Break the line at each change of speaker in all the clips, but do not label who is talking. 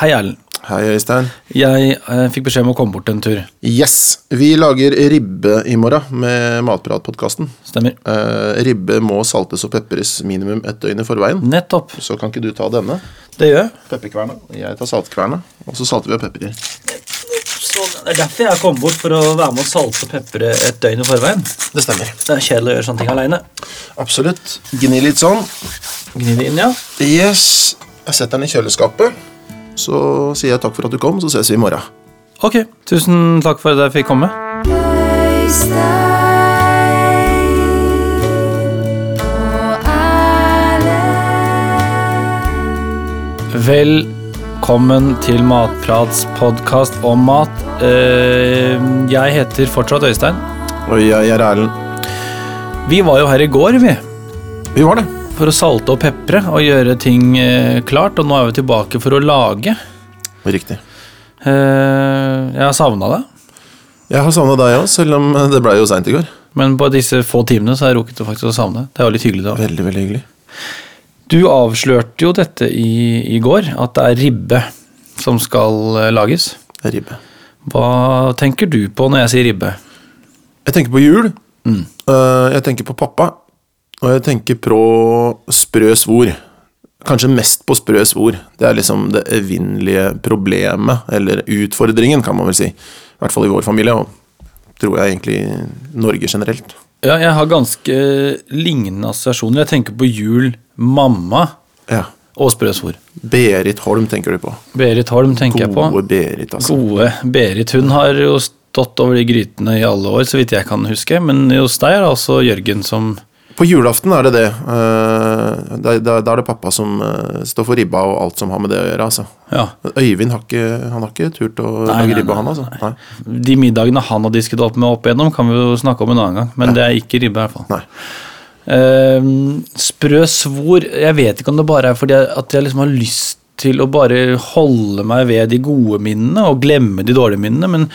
Hei, Erlend.
Hei, Øystein.
Jeg eh, fikk beskjed om å komme bort en tur.
Yes! Vi lager ribbe i morgen med Matpratpodkasten.
Stemmer.
Eh, ribbe må saltes og pepres minimum ett døgn i forveien.
Nettopp.
Så kan ikke du ta denne,
Det gjør jeg.
pepperkverna, jeg tar saltkverna. Og så salter vi og peprer.
Så det er derfor jeg kom bort, for å være med å salte og pepre et døgn i forveien.
Det stemmer.
Det er kjedelig å gjøre sånne ting aleine.
Absolutt. Gni litt sånn.
Gni det inn, ja.
Yes. Jeg setter den i kjøleskapet. Så sier jeg takk for at du kom, så ses vi i morgen.
Ok, tusen takk for at jeg fikk komme. Velkommen til Matprats podkast om mat. Eh, Jeg heter fortsatt Øystein.
Og jeg er Erlend.
Vi var jo her i går, vi.
Vi var det.
For å salte og pepre og gjøre ting eh, klart. Og nå er vi tilbake for å lage.
Riktig.
Eh, Jeg har savna det.
Jeg har savna deg òg, selv om det blei jo seint i går.
Men på disse få timene så har jeg rukket å faktisk å savne. Det er jo litt hyggelig. da.
Veldig, veldig hyggelig.
Du avslørte jo dette i, i går, at det er ribbe som skal eh, lages.
Det er ribbe.
Hva tenker du på når jeg sier ribbe?
Jeg tenker på jul. Mm. jeg tenker på pappa. Og jeg tenker på sprø svor. Kanskje mest på sprø svor. Det er liksom det evinnelige problemet, eller utfordringen, kan man vel si. I hvert fall i vår familie, og tror jeg egentlig Norge generelt.
Ja, jeg har ganske lignende assosiasjoner. Jeg tenker på jul, mamma
Ja.
og sprø svor.
Berit Holm tenker du på.
Berit Holm tenker jeg på.
Gode Berit, altså.
Gode Berit. Hun har jo stått over de grytene i alle år, så vidt jeg kan huske. Men hos deg er det altså Jørgen som
På julaften er det det. Eh, Da er det pappa som eh, står for ribba og alt som har med det å gjøre. altså.
Ja.
Øyvind har ikke, han har ikke turt å
Nei,
lage ribba, han altså.
De middagene han har disket opp med opp igjennom, kan vi jo snakke om en annen gang. Men det er ikke ribbe, i hvert fall.
Nei.
Uh, sprø svor Jeg vet ikke om det bare er fordi at jeg liksom har lyst til å bare holde meg ved de gode minnene og glemme de dårlige minnene, men,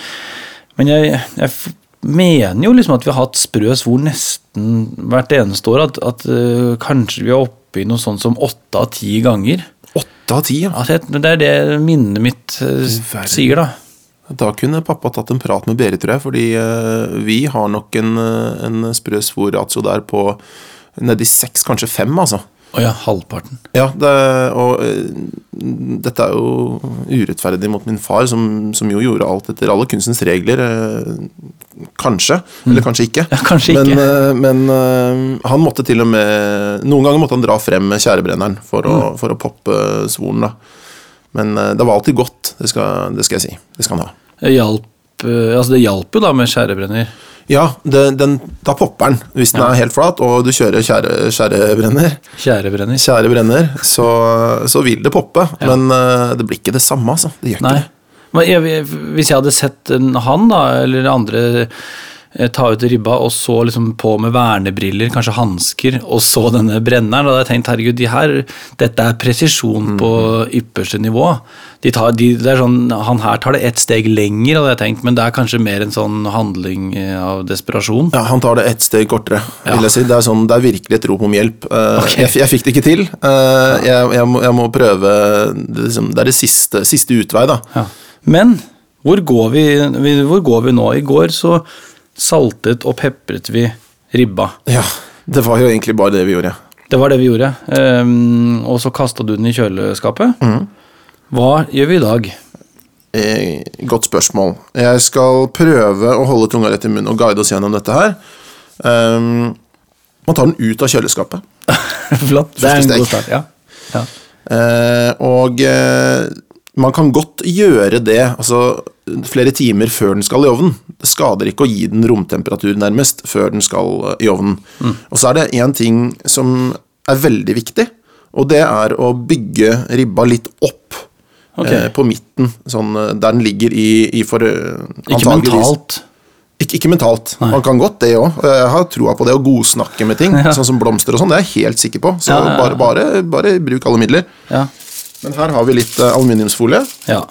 men jeg, jeg mener jo liksom at vi har hatt sprø svor nesten hvert eneste år. At, at uh, kanskje vi er oppe i noe sånt som åtte av ti ganger.
Åtte av ti, ja.
Altså, det er det minnet mitt
uh,
sier, da.
Da kunne pappa tatt en prat med Berit, tror jeg, fordi uh, vi har nok en, en sprø svor-ratio der på nedi seks, kanskje fem, altså.
Å ja, halvparten.
Ja, det, og eh, dette er jo urettferdig mot min far, som, som jo gjorde alt etter alle kunstens regler. eh, kanskje, eller kanskje ikke.
Ja, kanskje
men,
ikke.
eh, men han måtte til og med Noen ganger måtte han dra frem tjærebrenneren for å,
Mm.
for å poppe svoren, da. Men det var alltid godt, det skal, det skal jeg si. Det skal han ha.
Det hjalp, altså det hjalp jo da med skjærebrenner.
Ja, det, den, da popper den. Hvis den er helt flat, og du kjører skjære- skjærebrenner,
Skjærebrenner.
skjærebrenner, så, så vil det poppe. Men uh, det blir ikke det samme, altså. Det gjør ikke det.
Men jeg, hvis jeg hadde sett han da, eller andre ta ut ribba, og så liksom på med vernebriller, kanskje hansker, og så denne brenneren, da hadde jeg tenkt herregud, de her, dette er presisjon på ypperste nivå. De tar, de, det sånn, han her tar det ett steg lenger, hadde jeg tenkt, men det er kanskje mer en sånn handling eh, av desperasjon.
Ja, Han tar det ett steg kortere.
Ja.
vil jeg si. Det er, sånn, det er virkelig et rop om hjelp.
Okay.
Jeg, jeg fikk det ikke til. Eh, jeg, jeg, må, jeg må prøve Det, liksom, det er det siste, siste utvei, da.
Ja. Men hvor går, vi, vi, hvor går vi nå? I går så saltet og pepret vi ribba.
Ja, Det var jo egentlig bare det vi gjorde.
Det var det vi gjorde. Um, og så kasta du den i kjøleskapet. Hva gjør vi i dag?
Eh, godt spørsmål. Jeg skal prøve å holde tunga rett i munnen og guide oss gjennom dette her. Um, man tar den ut av kjøleskapet.
Flott. Det er en god start. Ja. Ja.
Eh, og eh, man kan godt gjøre det altså, flere timer før den skal i ovnen. Det skader ikke å gi den romtemperatur nærmest før den skal eh, i ovnen. Og så er det én ting som er veldig viktig, og det er å bygge ribba litt opp.
Okay.
eh, på midten, sånn, eh, der den ligger i, i for eh,
Ikke mentalt.
Ikke, ikke mentalt. Man kan godt det òg. Jeg har troa på det å godsnakke med ting, sånn som blomster og sånn. Det er jeg helt sikker på. Så
Ja, ja, ja.
Bare, bare, bare bruk alle midler. Men her har vi litt eh, aluminiumsfolie.
ja.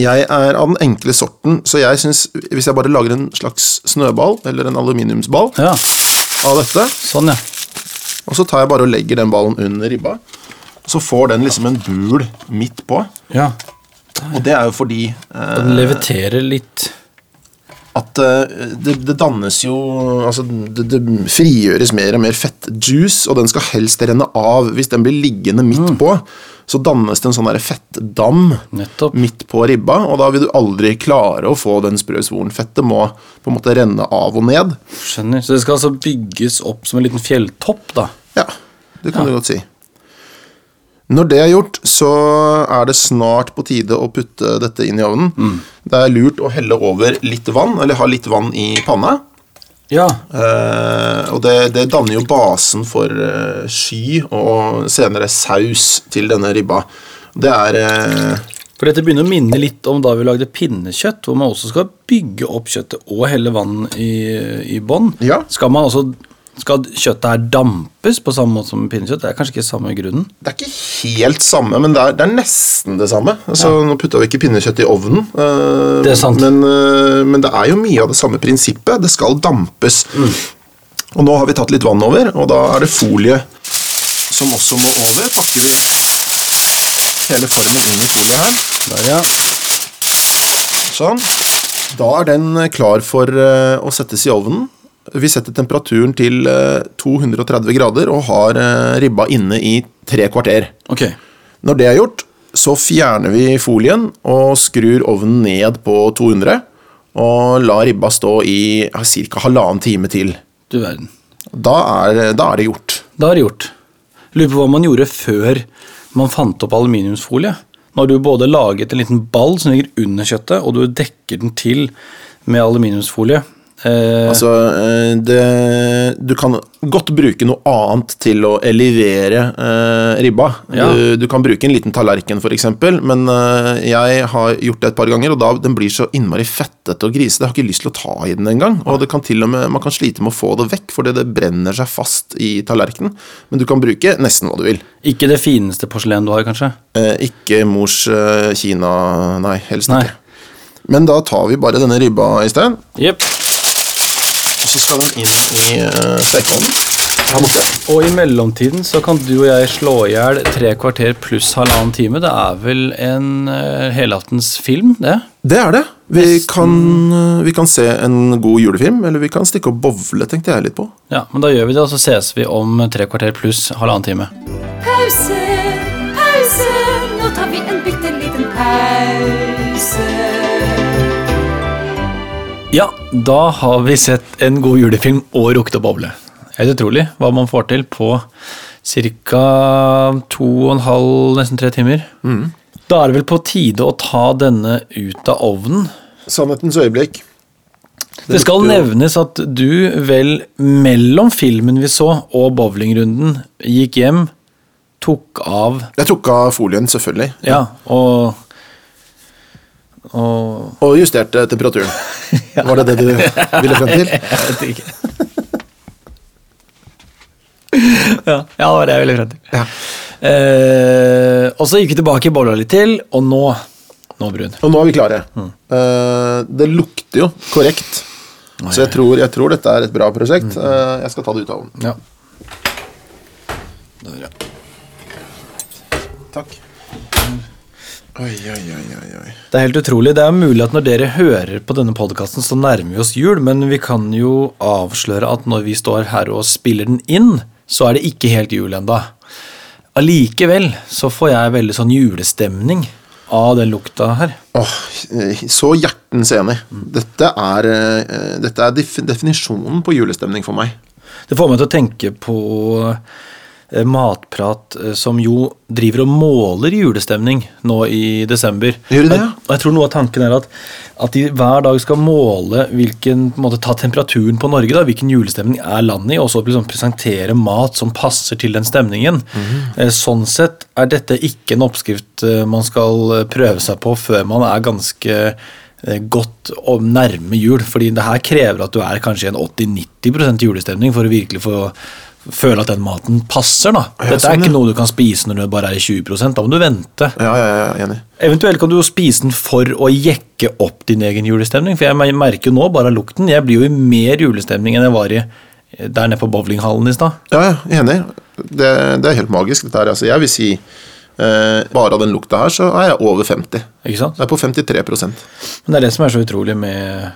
Jeg er av den enkle sorten, så jeg syns hvis jeg bare lager en slags snøball, eller en aluminiumsball,
Ja,
av dette,
sånn ja.
og så tar jeg bare og legger den ballen under ribba, så får den liksom en bul midt på.
Ja,
Og det er jo fordi eh,
Den leviterer litt.
At eh, det, det dannes jo Altså, det, det frigjøres mer og mer fettjuice, og den skal helst renne av. Hvis den blir liggende midt på, så dannes det en sånn fettdam
Nettopp.
midt på ribba, og da vil du aldri klare å få den sprø svoren. Fettet må på en måte renne av og ned.
Skjønner. Så det skal altså bygges opp som en liten fjelltopp, da.
Ja, det kan du godt si. Når det er gjort, så er det snart på tide å putte dette inn i ovnen. Det er lurt å helle over litt vann, eller ha litt vann i panna.
Ja.
Eh, og det, det danner jo basen for eh, sky og senere saus til denne ribba. Det er eh,
For dette begynner å minne litt om da vi lagde pinnekjøtt, hvor man også skal bygge opp kjøttet og helle vann i, i bånn.
Ja.
Skal man også skal kjøttet her dampes på samme måte som pinnekjøtt? Det er kanskje ikke samme grunnen?
Det er ikke helt samme, men det er, det er nesten det samme. Altså, Nå putta vi ikke pinnekjøtt i ovnen, eh,
Det er.
Men, eh, men det er jo mye av det samme prinsippet. Det skal dampes.
Mm.
Og nå har vi tatt litt vann over, og da er det folie som også må over. Pakker vi hele formen inn i folie her.
Der, ja.
Sånn. Da er den klar for eh, å settes i ovnen. Vi setter temperaturen til eh, 230 grader og har eh, ribba inne i tre kvarter.
Ok.
Når det er gjort, så fjerner vi folien og skrur ovnen ned på 200. Og lar ribba stå i ca. halvannen time til.
Du verden.
Da er, da er det gjort.
Da er det gjort. Lurer på hva man gjorde før man fant opp aluminiumsfolie. Når du både laget en liten ball som ligger under kjøttet, og du dekker den til med aluminiumsfolie. Eh,
Altså, eh, det, du kan godt bruke noe annet til å elevere eh, ribba.
Ja.
Du, du kan bruke en liten tallerken, f.eks., men eh, jeg har gjort det et par ganger, og da den blir så innmari fettete og grisete. Jeg har ikke lyst til å ta i den engang. Og det kan til og med, man kan slite med å få det vekk, fordi det brenner seg fast i tallerkenen. Men du kan bruke nesten hva du vil.
ikke det fineste porselen du har, kanskje?
Eh, ikke mors Kina, nei, helst
Nei.
ikke. Men da tar vi bare denne ribba i sted.
Jepp.
Og så skal den inn i uh, stekeovnen her borte.
Og i mellomtiden så kan du og jeg slå i hjel tre kvarter pluss halvannen time. Det er vel en uh, helaftens film, det?
Det er det. Vi kan, uh, vi kan se en god julefilm, eller vi kan stikke og bowle, tenkte jeg litt på.
Ja, men da gjør vi det, og så ses vi om tre kvarter pluss halvannen time.
Pause, pause, nå tar vi en bitte liten pause.
Ja, da har vi sett en god julefilm og rukket å boble. Helt utrolig hva man får til på ca. to og en halv, nesten tre timer. Da er det vel på tide å ta denne ut av ovnen.
Sannhetens øyeblikk.
Det skal nevnes at du vel mellom filmen vi så og bowlingrunden gikk hjem, tok av
Jeg tok av folien, selvfølgelig.
Ja, og og
Og justerte temperaturen. Var det det du ville frem til?
Jeg vet ikke. ja, ja, det var det jeg ville frem til.
Ja.
Eh, og så gikk vi tilbake, i bolla litt til, og nå Nå, Brun.
Og nå er vi klare. Eh, det lukter jo korrekt. Så jeg tror, jeg tror dette er et bra prosjekt. Eh, jeg skal ta det ut av ovnen.
Ja. Der, ja.
Takk. Oi, oi, oi, oi.
Det er helt utrolig. Det er mulig at når dere hører på denne podkasten, så nærmer vi oss jul, men vi kan jo avsløre at når vi står her og spiller den inn, så er det ikke helt jul enda. Allikevel så får jeg veldig sånn julestemning av den lukta her.
Åh, så hjertens enig. Dette er, eh, dette er definisjonen på julestemning for meg.
Det får meg til å tenke på Matprat, eh, som jo driver og måler julestemning nå i desember.
Gjør de det, ja?
Og jeg tror noe av tanken er at, at de hver dag skal måle hvilken, på en måte, ta temperaturen på Norge, da, hvilken julestemning er landet i, og så liksom presentere mat som passer til den stemningen. Eh, Sånn sett er dette ikke en oppskrift eh, man skal eh, prøve seg på før man er ganske eh, godt og nærme jul, fordi det her krever at du er kanskje i en 80-90% julestemning for å virkelig få føle at den maten passer. da. Dette
sånn,
er ikke
ja.
noe du kan spise når du bare er i 20 da må du vente.
Ja, ja, ja, enig.
Eventuelt kan du jo spise den for å jekke opp din egen julestemning, for jeg merker jo nå bare av lukten, jeg blir jo i mer julestemning enn jeg var i eh, der nede på bowlinghallen i stad.
Ja, ja, enig. Det, det er helt magisk, dette her. Altså, jeg vil si Eh, bare av den lukta her, så er jeg over 50.
Ikke sant?
Jeg er på 53
Men det er det som er så utrolig med,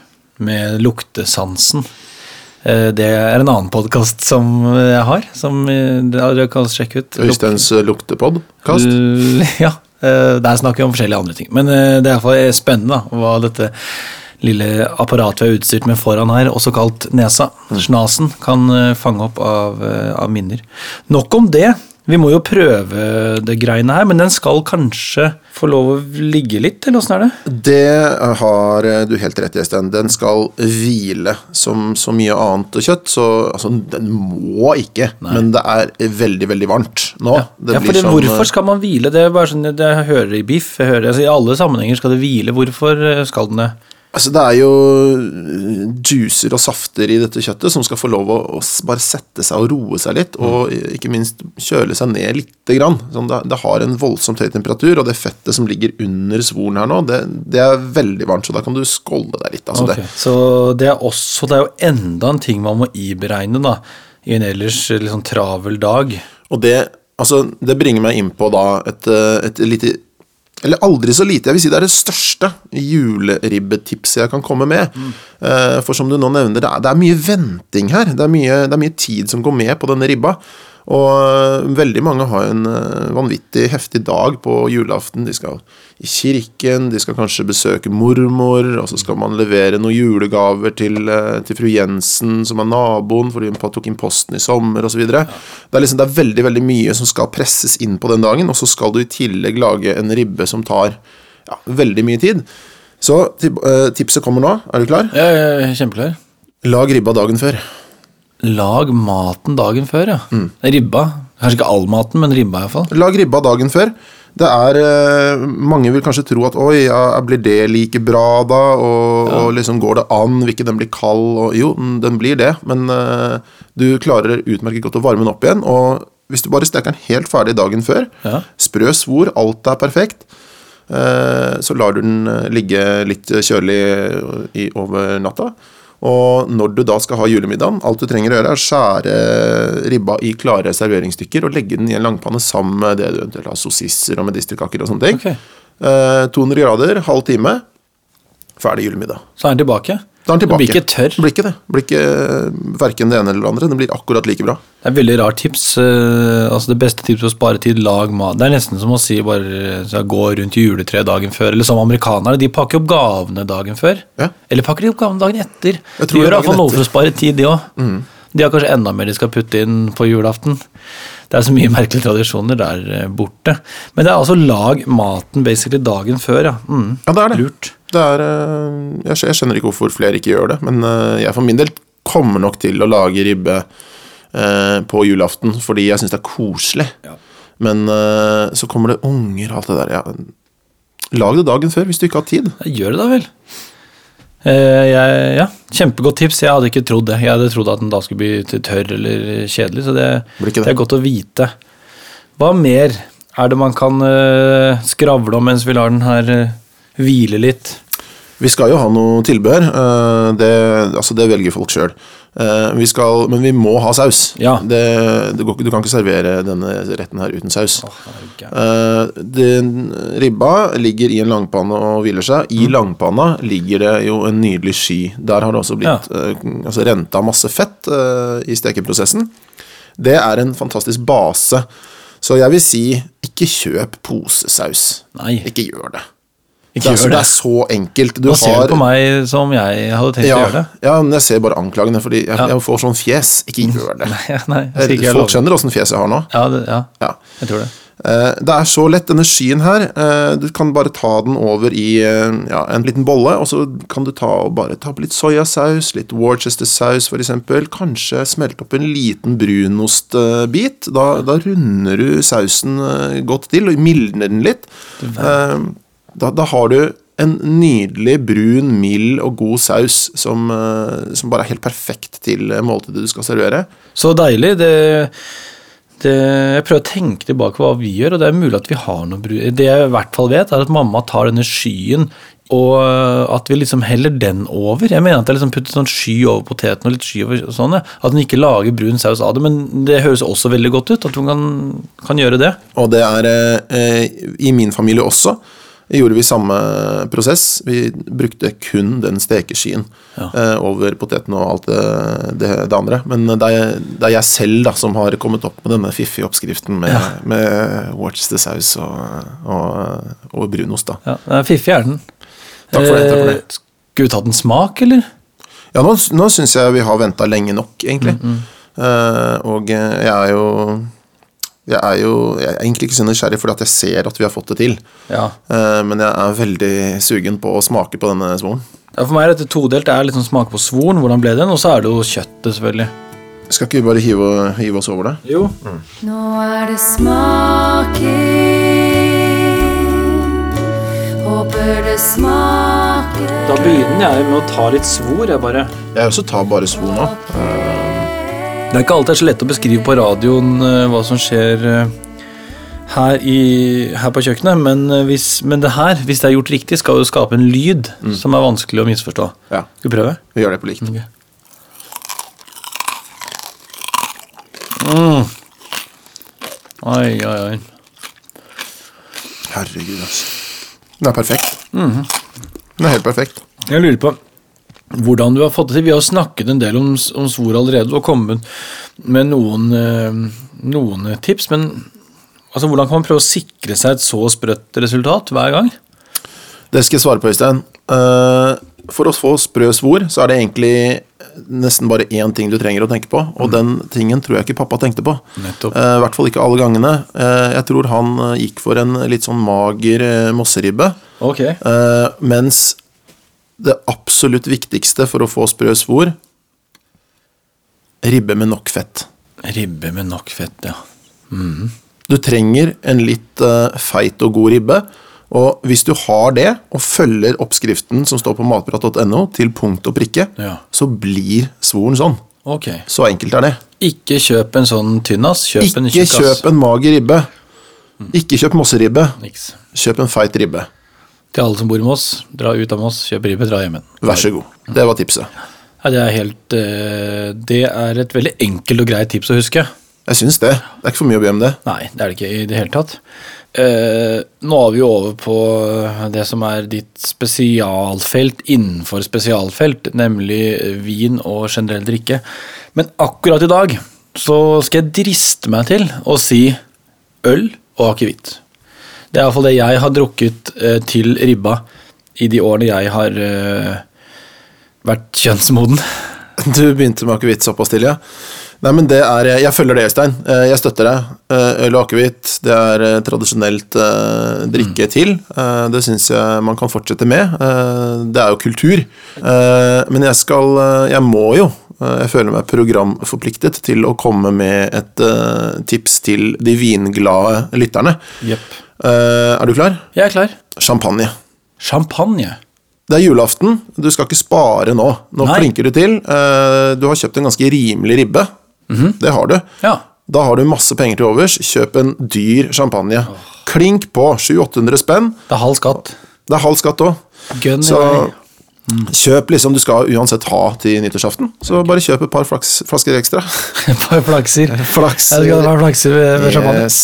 med luktesansen. Eh, Det er en annen podkast som jeg har, som eh, dere kan sjekke ut.
Øysteins eh, luktepodkast.
Ja. eh, Der snakker vi om forskjellige andre ting. Men eh, det er iallfall spennende da, hva dette lille apparatet vi er utstyrt med foran her, også kalt nesa, snasen, kan eh, fange opp av, eh, av minner. Nok om det. Vi må jo prøve det greiene her, men den skal kanskje få lov å ligge litt, eller åssen er det?
Det har eh, du helt rett i, Øystein. Den skal hvile som så mye annet kjøtt. Så altså, den må ikke, men det er veldig, veldig varmt nå. Det
ja, for det,
som,
Hvorfor skal man hvile? Det er bare sånn, det jeg hører i biff. Jeg hører, altså, I alle sammenhenger skal det hvile. Hvorfor eh, skal den det?
Altså, det er jo eh, juicer og safter i dette kjøttet som skal få lov å, å bare sette seg og roe seg litt, og ikke minst kjøle seg ned lite grann. Sånn, det, det har en voldsomt høy temperatur, og det fettet som ligger under svoren her nå, det, det er veldig varmt, så da kan du skålde deg litt. Altså,
Ok, Så det er også Det er jo enda en ting man må iberegne da i en ellers eh, litt sånn travel dag.
Og det, altså, det bringer meg inn på da et, eh, et lite eller aldri så lite, jeg vil si det er det største juleribbetipset jeg kan komme med. Mm. For som du nå nevner, det er, det er mye venting her. Det er mye, det er mye tid som går med på denne ribba. Og eh, veldig mange har en eh, vanvittig heftig dag på julaften. De skal i kirken, de skal kanskje besøke mormor, og så skal man levere noen julegaver til, eh, til fru Jensen, som er naboen, fordi hun tok inn posten i sommer, osv. Det, er liksom, det er veldig veldig mye som skal presses inn på den dagen, og så skal du i tillegg lage en ribbe som tar ja, veldig mye tid. Så tipset kommer nå. Er du klar?
Ja, Jeg er kjempeklar.
Lag ribba dagen før.
Lag maten dagen før, ja.
Mm.
Ribba. Kanskje ikke all maten, men ribba iallfall.
Lag ribba dagen før. Det er eh, Mange vil kanskje tro at oi, ja, blir det like bra da? Og, og liksom går det an? Vil ikke den bli kald? Og, jo, mm, den blir det, men uh, du klarer utmerket godt å varme den opp igjen. Og hvis du bare steker den helt ferdig dagen før,
Ja.
sprø svor, alt er perfekt, uh, så lar du den ligge litt kjølig i, over natta. Og når du da skal ha julemiddagen, alt du trenger å gjøre, er skjære ribba i klare serveringsstykker og legge den i en langpanne sammen med det du eventuelt har sossiser og medisterkaker og sånne ting.
Okay.
Eh, 200 grader, halv time. Ferdig julemiddag.
Så er den tilbake.
Da er den tilbake.
Den blir ikke tørr.
Det blir ikke det. Det blir ikke eh, verken det ene eller det andre. Den blir akkurat like bra.
Det er et veldig rart tips. eh, altså Det beste tipset å spare tid, lag mat. Det er nesten som å si bare så gå rundt juletreet dagen før. Eller som amerikanere, de pakker opp gavene dagen før.
Ja.
Eller pakker de opp gavene dagen etter. De gjør iallfall noe for å spare tid, de òg. De har kanskje enda mer de skal putte inn på julaften. Det er så mye merkelige tradisjoner der eh, borte. Men det er altså lag maten basically dagen før, ja. Mm.
Ja, det er det.
Lurt.
Det er, eh, jeg jeg skjønner ikke hvorfor flere ikke gjør det, men eh, jeg for min del kommer nok til å lage ribbe eh, på julaften fordi jeg syns det er koselig.
Ja.
Men eh, så kommer det unger og alt det der. Ja. Lag det dagen før hvis du ikke har tid.
Gjør det da vel. Eh, jeg, ja, Kjempegodt tips. Jeg hadde ikke trodd det. Jeg hadde trodd at den da skulle bli tørr eller kjedelig, så det,
det.
det er godt å vite. Hva mer er det man kan skravle om mens vi lar den her hvile litt?
Vi skal jo ha noe tilbehør. eh, Det, altså det velger folk sjøl. Men vi må ha saus.
Ja.
Det, det går, du kan ikke servere denne retten her uten saus. Eh, den, ribba ligger i en langpanne og hviler seg.
Mm.
I langpanna ligger det jo en nydelig sky. Der har det også blitt ja. altså renta masse fett eh, i stekeprosessen. Det er en fantastisk base. Så jeg vil si, ikke kjøp posesaus.
Nei,
Ikke gjør det.
Ikke
det, er, det
det.
er så enkelt. Du
Nå ser
har
du på meg som jeg hadde tenkt
ja,
å gjøre det.
ja, men jeg ser bare anklagene, fordi jeg,
Ja.
jeg får sånn fjes. Ikke gjør det.
Nei, nei, jeg ikke
Folk skjønner åssen fjes jeg har nå.
Ja, det, ja,
Ja.
jeg tror det.
Eh, Det er så lett, denne skyen her. eh, Du kan bare ta den over i eh, ja, en liten bolle, og så kan du ta bare ta på litt soyasaus, litt Worcester-saus f.eks. Kanskje smelte opp en liten brunostbit. Da, da runder du sausen eh, godt til, og mildner den litt. Eh, Da, da har du en nydelig brun, mild og god saus som, eh, som bare er helt perfekt til eh, måltidet du skal servere.
Så deilig. Det, Det, jeg prøver å tenke tilbake på hva vi gjør, og det er mulig at vi har noe brun Det jeg i hvert fall vet, er at mamma tar denne skyen, og at vi liksom heller den over. Jeg mener at jeg liksom putter sånn sky over poteten og litt sky over sånn. At hun ikke lager brun saus av det, men det høres også veldig godt ut at hun kan, kan gjøre det.
Og det er eh, i min familie også. Gjorde vi samme prosess. Vi brukte kun den stekeskien
Ja.
eh, over poteten og alt det, det, det andre. Men det er, det er jeg selv da som har kommet opp med denne fiffige oppskriften med, med Worcester-saus og, og, og brunost. da.
Ja, Fiffig er den.
Takk for det, takk for det.
Eh, Skulle vi tatt en smak, eller?
Ja, nå, nå syns jeg vi har venta lenge nok, egentlig. Eh, og jeg er jo jeg er jo jeg er egentlig ikke så nysgjerrig fordi at jeg ser at vi har fått det til.
Ja.
Eh, men jeg er veldig sugen på å smake på denne svoren.
Ja, For meg er dette todelt. Det er liksom smak på svoren, hvordan ble den? Og så er det jo kjøttet, selvfølgelig.
Skal ikke vi bare hive, hive oss over det?
Jo.
Nå er det smaking. Håper det smaker.
Da begynner jeg med å ta litt svor, jeg bare.
Jeg også tar bare svor nå.
Det er ikke alltid så lett å beskrive på radioen eh, hva som skjer eh, her, i, her på kjøkkenet, men, eh, hvis, men det her, hvis det er gjort riktig, skal jo skape en lyd som er vanskelig å misforstå.
Ja,
Skal vi prøve?
vi gjør det på likt.
Oi, oi, oi.
Herregud, altså. Den er perfekt. Den er helt perfekt.
Jeg lurer på hvordan du har fått det til. Vi har snakket en del om, om svor allerede og kommet med noen, eh, noen tips, men altså, hvordan kan man prøve å sikre seg et så sprøtt resultat hver gang?
Det skal jeg svare på, Øystein. Eh, For å få sprø svor, så er det egentlig nesten bare én ting du trenger å tenke på, og den tingen tror jeg ikke pappa tenkte på.
Nettopp.
Eh, I hvert fall ikke alle gangene. Jeg tror han gikk for en litt sånn mager eh, mosseribbe.
Ok.
Eh, mens det absolutt viktigste for å få sprø svor ribbe med nok fett.
Ribbe med nok fett, ja.
Du trenger en litt eh, feit og god ribbe. Og hvis du har det, og følger oppskriften som står på matprat.no til punkt og prikke,
Ja.
så blir svoren sånn.
Okay.
Så enkelt er det.
Ikke kjøp en sånn tynnas, kjøp en
Ikke kjøp en mager ribbe. Ikke kjøp mosseribbe.
Niks.
Kjøp en feit ribbe.
Til alle som bor i Moss, dra ut av Moss, kjøp ribbe, dra hjem igjen.
Vær så god. Det var tipset.
Ja, det er helt eh, Det er et veldig enkelt og greit tips å huske.
Jeg syns det. Det er ikke for mye å be om det.
Nei, det er det ikke i det hele tatt. Eh, nå er vi jo over på det som er ditt spesialfelt innenfor spesialfelt, nemlig vin og generell drikke. Men akkurat i dag så skal jeg driste meg til å si øl og akevitt. Det er iallfall det jeg har drukket eh, til ribba i de årene jeg har eh, vært kjønnsmoden.
Du begynte med akevitt såpass tidlig, ja. Nei, men det er, Jeg følger det, Øystein. Eh, Jeg støtter deg. Eh, Øl og akevitt det er eh, tradisjonelt eh, drikke til. Eh, Det syns jeg man kan fortsette med. Eh, Det er jo kultur. Eh, Men jeg skal eh, Jeg må jo eh, Jeg føler meg programforpliktet til å komme med et eh, tips til de vinglade lytterne.
Jepp.
Eh, Er du klar?
Jeg er klar.
Champagne.
Champagne.
Det er julaften. Du skal ikke spare nå. Nå
Nei.
klinker du til. Uh, Du har kjøpt en ganske rimelig ribbe. Det har du.
Ja.
Da har du masse penger til overs. Kjøp en dyr champagne. Klink på. 700-800 spenn.
Det er halv skatt.
Det er halv skatt òg. Så kjøp liksom Du skal uansett ha til nyttårsaften, så bare kjøp et par flaks, flasker ekstra.
Et par flakser.
Ja,
du skal ha flakser ved, ved champagne.
Yes.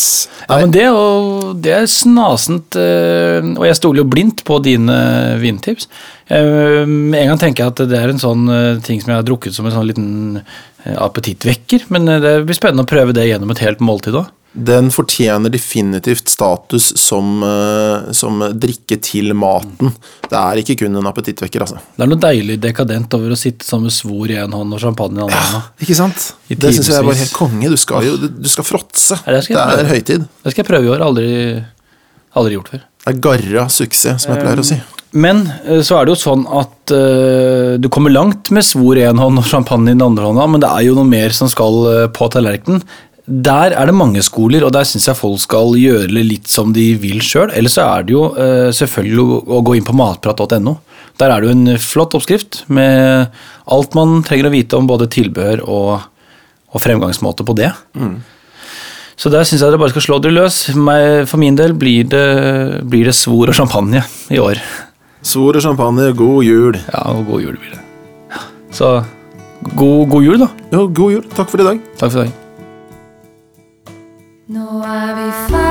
Ja, men det, og, det er snasent, eh, og jeg stoler jo blindt på dine vintips. Eh, Med en gang tenker jeg at det er en sånn eh, ting som jeg har drukket som en sånn liten eh, appetittvekker, men eh, det blir spennende å prøve det gjennom et helt måltid òg.
Den fortjener definitivt status som, eh, som drikke til maten. Det er ikke kun en appetittvekker, altså.
Det er noe deilig dekadent over å sitte sammen med svor i en hånd og champagne i den andre.
Ikke sant?
I
Det syns jeg er bare helt konge. Du skal jo du skal fråtse.
Ja, det
det er
prøve.
høytid.
Det skal jeg prøve i år. Aldri, aldri gjort før.
Det er garra suksess, som jeg pleier å si.
Men eh, så er det jo sånn at uh, du kommer langt med svor i en hånd og champagne i den andre hånda, men det er jo noe mer som skal uh, på tallerkenen. Der er det mange skoler, og der syns jeg folk skal gjøre det litt som de vil sjøl. Eller så er det jo eh, selvfølgelig å, gå inn på matprat.no. Der er det jo en flott oppskrift med alt man trenger å vite om både tilbehør og, og fremgangsmåte på det. Så der syns jeg dere bare skal slå dere løs. For min del blir det, blir det svor og champagne i år.
Svor og champagne, god jul.
Ja, og god jul blir det. Så god, god jul, da.
Ja, god jul. Takk for i dag.
Takk for i dag.
Nå er vi ferdig